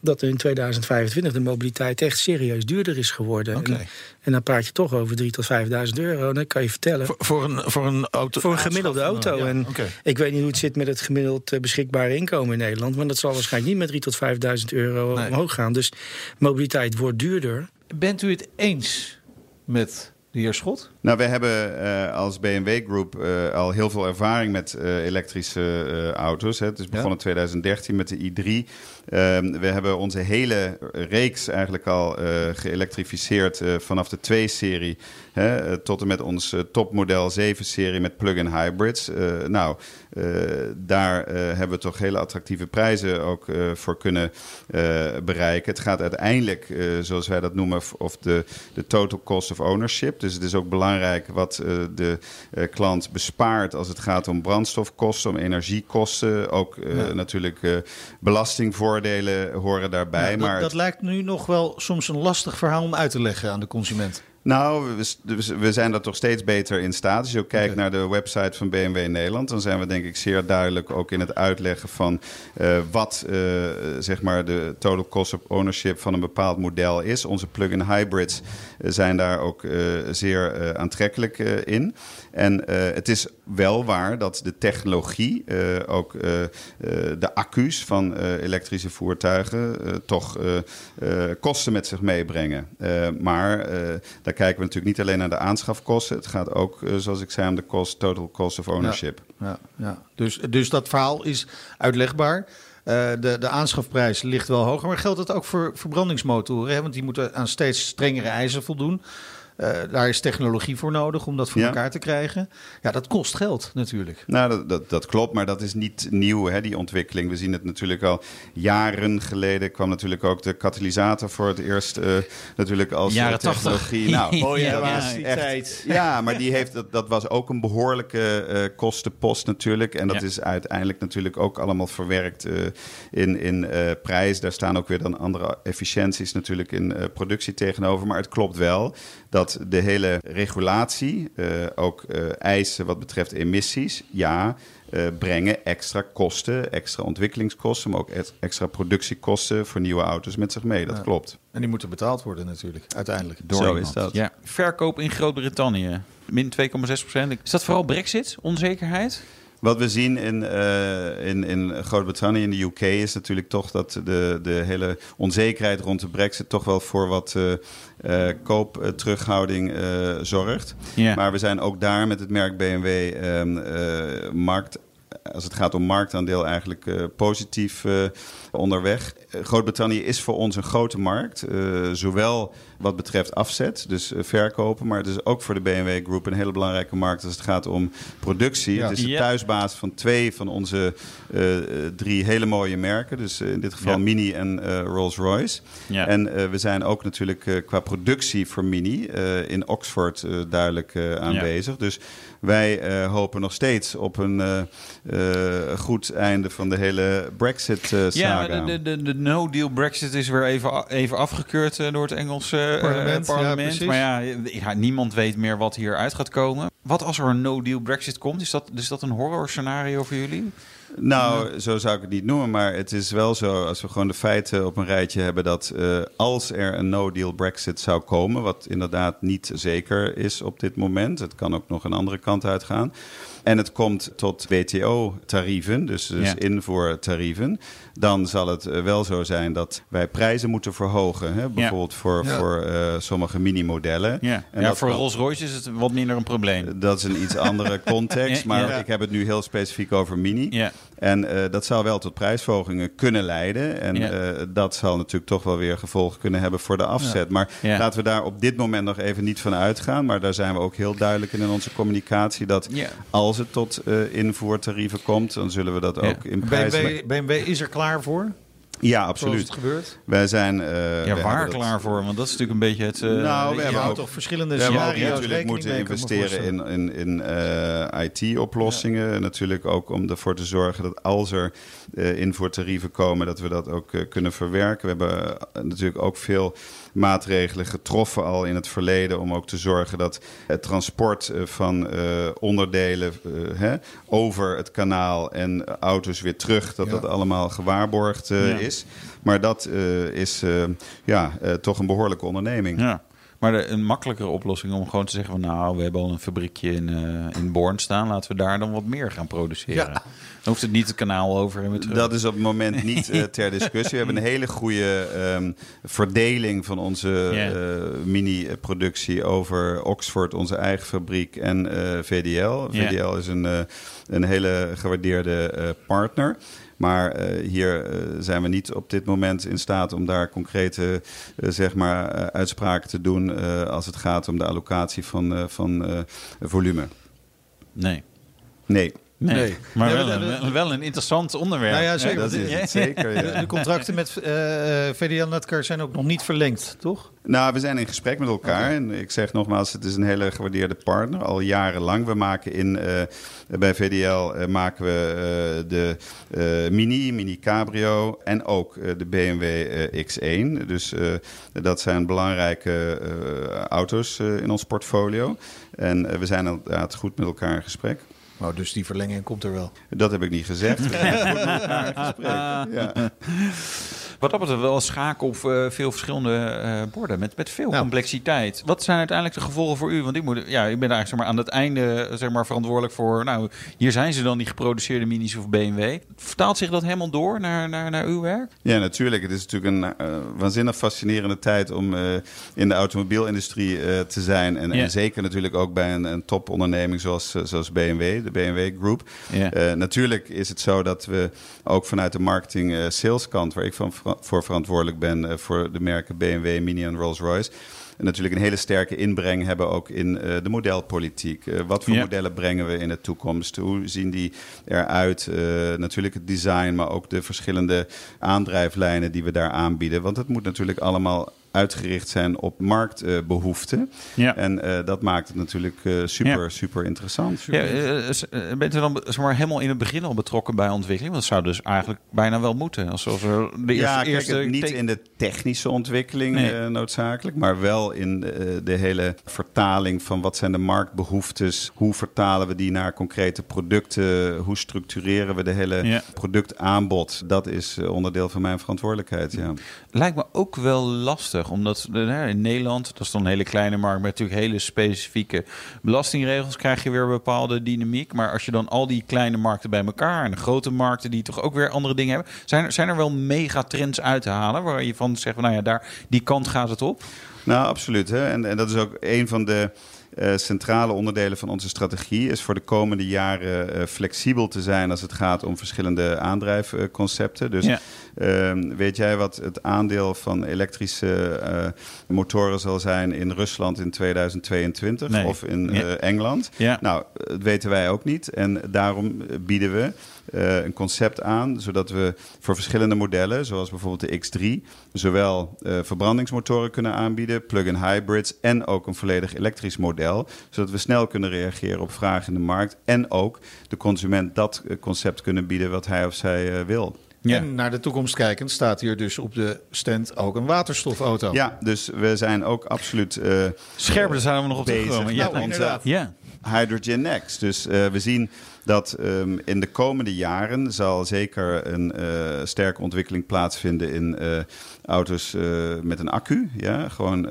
Dat in 2025 de mobiliteit echt serieus duurder is geworden. En, en dan praat je toch over 3.000 tot 5.000 euro. Dan kan je vertellen. Voor, voor een, voor een auto. Voor een gemiddelde auto. Ja, en ik weet niet hoe het zit met het gemiddeld eh, beschikbare inkomen in Nederland. Maar dat zal waarschijnlijk niet met 3.000 tot 5.000 euro Nee. omhoog gaan. Dus mobiliteit wordt duurder. Bent u het eens met de heer Schot? Nou, we hebben uh, als BMW Group uh, al heel veel ervaring met uh, elektrische auto's. Hè. Het is begonnen in 2013 met de i3. Ehm, we hebben onze hele reeks eigenlijk al geëlektrificeerd vanaf de 2-serie tot en met ons topmodel 7-serie met plug-in hybrids. nou, daar hebben we toch hele attractieve prijzen ook voor kunnen bereiken. Het gaat uiteindelijk, zoals wij dat noemen, of de, de total cost of ownership. Dus het is ook belangrijk wat uh, de uh, klant bespaart als het gaat om brandstofkosten, om energiekosten. Ook ja. natuurlijk belastingvoordelen horen daarbij. Ja, dat, maar dat lijkt nu nog wel soms een lastig verhaal om uit te leggen aan de consument. Nou, we, we, zijn daar toch steeds beter in staat. Als je ook kijkt okay. naar de website van BMW Nederland, dan zijn we denk ik zeer duidelijk ook in het uitleggen van uh, wat uh, zeg maar de total cost of ownership van een bepaald model is. Onze plug-in hybrids uh, zijn daar ook zeer aantrekkelijk in. En het is wel waar dat de technologie, ook de accu's van elektrische voertuigen, toch kosten met zich meebrengen. maar daar kijken we natuurlijk niet alleen naar de aanschafkosten. Het gaat ook, zoals ik zei, om de cost, total cost of ownership. Ja, ja, ja. Dus, dus dat verhaal is uitlegbaar. Uh, de, de aanschafprijs ligt wel hoger, maar geldt het ook voor verbrandingsmotoren? Hè? Want die moeten aan steeds strengere eisen voldoen. Uh, daar is technologie voor nodig om dat voor ja. elkaar te krijgen. Ja, dat kost geld natuurlijk. Nou, dat, dat, dat klopt, maar dat is niet nieuw, hè, die ontwikkeling. We zien het natuurlijk al jaren geleden kwam natuurlijk ook de katalysator voor het eerst uh, natuurlijk als jaren technologie. 80. Nou, oh ja, ja, tijd. Ja, maar die heeft, dat, dat was ook een behoorlijke uh, kostenpost natuurlijk. En dat Ja. is uiteindelijk natuurlijk ook allemaal verwerkt uh, in, in uh, prijs. Daar staan ook weer dan andere efficiënties natuurlijk in uh, productie tegenover. Maar het klopt wel dat de hele regulatie, uh, ook uh, eisen wat betreft emissies, ja, uh, brengen extra kosten, extra ontwikkelingskosten, maar ook extra productiekosten voor nieuwe auto's met zich mee. Dat Ja. klopt. En die moeten betaald worden natuurlijk, uiteindelijk. Door Zo iemand. is dat. Ja. Verkoop in Groot-Brittannië. Min 2,6 procent. Is dat vooral brexit? Onzekerheid? Wat we zien in, uh, in, in Groot-Brittannië, in de UK, is natuurlijk toch dat de, de hele onzekerheid rond de brexit toch wel voor wat uh, uh, koopterughouding zorgt. Maar we zijn ook daar met het merk BMW um, markt als het gaat om marktaandeel eigenlijk uh, positief uh, onderweg. Uh, Groot-Brittannië is voor ons een grote markt, zowel wat betreft afzet, dus verkopen, maar het is ook voor de BMW Groep een hele belangrijke markt als het gaat om productie. Ja. Het is de Ja. thuisbasis van twee van onze drie hele mooie merken, dus in dit geval Ja. Mini en Rolls-Royce. Ja. En we zijn ook natuurlijk qua productie voor Mini in Oxford duidelijk aanwezig. Dus wij uh, hopen nog steeds op een uh, uh, goed einde van de hele Brexit-saga. Ja, de, de, de no-deal Brexit is weer even, even afgekeurd door het Engelse Parlement, ja, parlement. maar ja, ja, niemand weet meer wat hieruit gaat komen. Wat als er een no-deal Brexit komt? Is dat, is dat een horror scenario voor jullie? Nou, zo zou ik het niet noemen, maar het is wel zo, als we gewoon de feiten op een rijtje hebben, dat uh, als er een no-deal Brexit zou komen, wat inderdaad niet zeker is op dit moment, het kan ook nog een andere kant uitgaan, en het komt tot WTO-tarieven, dus, dus Ja. invoertarieven, dan zal het uh, wel zo zijn dat wij prijzen moeten verhogen, hè? bijvoorbeeld voor, Ja. voor uh, sommige mini-modellen. Ja, En dat voor Rolls-Royce is het wat minder een probleem. Dat is een iets andere context, Ja, maar ja. ik heb het nu heel specifiek over mini. Ja. En uh, dat zou wel tot prijsverhogingen kunnen leiden. En Ja. uh, dat zal natuurlijk toch wel weer gevolgen kunnen hebben voor de afzet. Maar Ja. laten we daar op dit moment nog even niet van uitgaan. Maar daar zijn we ook heel duidelijk in in onze communicatie. Dat Ja. Als het tot uh, invoertarieven komt, dan zullen we dat Ja. ook in prijs... BMW, BMW is er klaar voor, Ja, zoals absoluut. het gebeurt. Wij zijn... uh, Ja, we waar dat- klaar voor? Want dat is natuurlijk een beetje het... eh, Nou, we hebben ook- toch verschillende We hebben ook scenario's natuurlijk rekening moeten investeren in, in, in eh, IT-oplossingen. Natuurlijk ook om ervoor te zorgen dat als er eh invoertarieven komen, dat we dat ook eh, kunnen verwerken. We hebben eh, natuurlijk ook veel maatregelen getroffen al in het verleden om ook te zorgen dat het transport eh, van eh, onderdelen eh, hè, over het kanaal en auto's weer terug, dat Ja. dat allemaal gewaarborgd Ja. is. Maar dat is ja, toch een behoorlijke onderneming. Ja. Maar de, een makkelijkere oplossing om gewoon te zeggen van nou, we hebben al een fabriekje in, eh, in Born staan, laten we daar dan wat meer gaan produceren. Ja. Dan hoeft het niet het kanaal over en weer terug. Dat is op het moment niet eh, ter discussie. We hebben een hele goede ehm, verdeling van onze eh, mini-productie over Oxford, onze eigen fabriek, en VDL. VDL is een, een hele gewaardeerde partner. Maar eh, hier eh, zijn we niet op dit moment in staat om daar concrete eh, zeg maar, uitspraken te doen als het gaat om de allocatie van, van volume. Nee. Nee. Nee. Nee. Maar wel, we- we- een, wel een interessant onderwerp. Nou ja, zeker. dat is het zeker. De, Ja. de contracten met eh, eh, VDL Netcar zijn ook nog niet verlengd, toch? Nou, we zijn in gesprek met elkaar. En ik zeg nogmaals, het is een hele gewaardeerde partner. Al jarenlang. We maken in, eh, bij VDL maken we eh, de eh, Mini, Mini Cabrio en ook de BMW eh, X1. Dus eh, dat zijn belangrijke eh, auto's eh, in ons portfolio. En we zijn inderdaad goed met elkaar in gesprek. Nou, dus die verlenging komt er wel. Dat heb ik niet gezegd. Ja. Wat dat betreft wel een schaak op eh, veel verschillende eh, borden met, met veel Nou. complexiteit. Wat zijn uiteindelijk de gevolgen voor u? Want ik, moet, ja, ik ben eigenlijk zeg maar, aan het einde zeg maar, verantwoordelijk voor... Nou, hier zijn ze dan, die geproduceerde minis of BMW. Vertaalt zich dat helemaal door naar, naar, naar uw werk? Ja, natuurlijk. Het is natuurlijk een eh, waanzinnig fascinerende tijd om eh, in de automobielindustrie eh, te zijn. En, Ja. en zeker natuurlijk ook bij een, een toponderneming zoals, eh, zoals BMW, de BMW Group. Ja. Eh, natuurlijk is het zo dat we ook vanuit de marketing eh saleskant, waar ik van, voor verantwoordelijk ben eh, voor de merken BMW, Mini en Rolls-Royce. En natuurlijk een hele sterke inbreng hebben ook in eh, de modelpolitiek. Eh, wat voor modellen brengen we in de toekomst? Hoe zien die eruit? Natuurlijk het design, maar ook de verschillende aandrijflijnen die we daar aanbieden. Want het moet natuurlijk allemaal uitgericht zijn op marktbehoeften. Ja. En eh, dat maakt het natuurlijk eh, super, Ja. super interessant. Ja, Super. s- eh, bent u dan zeg maar, helemaal in het begin al betrokken bij ontwikkeling? Want dat zou dus eigenlijk bijna wel moeten. Alsof er de eerste, ja, eerste niet in de technische ontwikkeling Nee. noodzakelijk, maar wel in de, de hele vertaling van wat zijn de marktbehoeftes, hoe vertalen we die naar concrete producten, hoe structureren we de hele Ja. productaanbod. Dat is onderdeel van mijn verantwoordelijkheid. Ja. Lijkt me ook wel lastig, omdat eh, in Nederland, dat is dan een hele kleine markt met natuurlijk hele specifieke belastingregels, krijg je weer bepaalde dynamiek. Maar als je dan al die kleine markten bij elkaar en de grote markten die toch ook weer andere dingen hebben, zijn er, zijn er wel megatrends uit te halen waar je van zegt, nou ja, daar, die kant gaat het op? Nou, absoluut. Hè? En, en dat is ook een van de eh, centrale onderdelen van onze strategie. Is voor de komende jaren eh, flexibel te zijn als het gaat om verschillende aandrijfconcepten. Dus Ja. ehm, weet jij wat het aandeel van elektrische eh, motoren zal zijn in Rusland in 2022 Nee. of in Ja. Engeland? Ja. Nou, dat weten wij ook niet. En daarom bieden we eh, een concept aan, zodat we voor verschillende modellen, zoals bijvoorbeeld de X3, zowel eh, verbrandingsmotoren kunnen aanbieden, plug-in hybrids en ook een volledig elektrisch model, zodat we snel kunnen reageren op vragen in de markt en ook de consument dat eh, concept kunnen bieden wat hij of zij eh, wil. Ja. En naar de toekomst kijkend staat hier dus op de stand ook een waterstofauto. Ja, dus we zijn ook absoluut eh, Scherp, daar zijn we nog op bezig met Ja, Nou, inderdaad. ja. Hydrogen Next. Dus eh, we zien dat ehm, in de komende jaren zal zeker een eh, sterke ontwikkeling plaatsvinden in eh, auto's eh, met een accu. Ja, gewoon,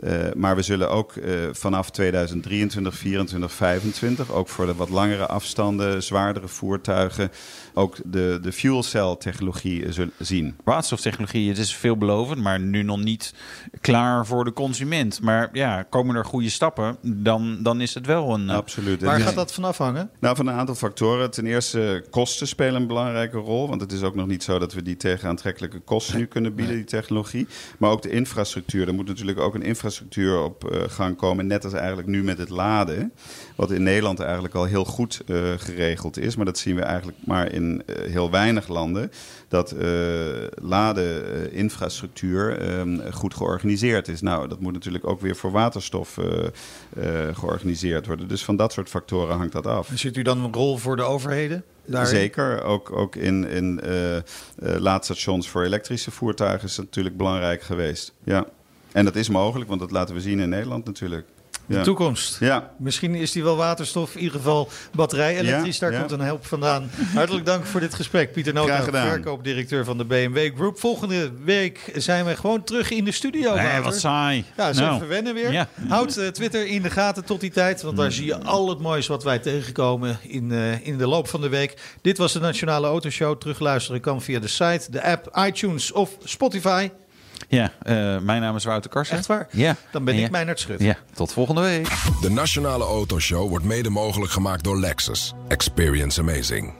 eh, maar we zullen ook eh, vanaf 2023, 2024, 2025, ook voor de wat langere afstanden, zwaardere voertuigen, ook de, de fuel cell technologie eh, zullen zien. Waterstoftechnologie, het is veelbelovend, maar nu nog niet klaar voor de consument. Maar ja, komen er goede stappen, dan, dan is het wel een... Absoluut. Waar gaat dat vanaf hangen? Nou, van een aantal factoren. Ten eerste, kosten spelen een belangrijke rol. Want het is ook nog niet zo dat we die tegen aantrekkelijke kosten nu kunnen bieden, die technologie. Maar ook de infrastructuur. Er moet natuurlijk ook een infrastructuur op eh, gang komen. Net als eigenlijk nu met het laden. Wat in Nederland eigenlijk al heel goed eh, geregeld is. Maar dat zien we eigenlijk maar in eh, heel weinig landen. Dat ladeninfrastructuur eh, goed georganiseerd is. Nou, dat moet natuurlijk ook weer voor waterstof georganiseerd worden. Dus van dat soort factoren hangt dat af. Ziet u dan een rol voor de overheden? daarin? Zeker, ook, ook in, in eh, laadstations voor elektrische voertuigen is natuurlijk belangrijk geweest. Ja. En dat is mogelijk, want dat laten we zien in Nederland natuurlijk. De Ja. toekomst. Ja, Misschien is die wel waterstof, in ieder geval batterij elektrisch. Ja, Daar ja. komt een help vandaan. Hartelijk dank voor dit gesprek. Pieter gedaan. verkoopdirecteur van de BMW Group. Volgende week zijn we gewoon terug in de studio. Nee, wat saai. Ja, zo Nou, even wennen weer. Ja. Houd eh, Twitter in de gaten tot die tijd. Want daar zie je al het moois wat wij tegenkomen in, eh, in de loop van de week. Dit was de Nationale Autoshow. Terugluisteren kan via de site, de app, iTunes of Spotify. Ja, eh, mijn naam is Wouter Karsen. Echt waar? Ja. Dan ben En ik ja? Meijnerd Schut. Ja, tot volgende week. De Nationale Autoshow wordt mede mogelijk gemaakt door Lexus. Experience amazing.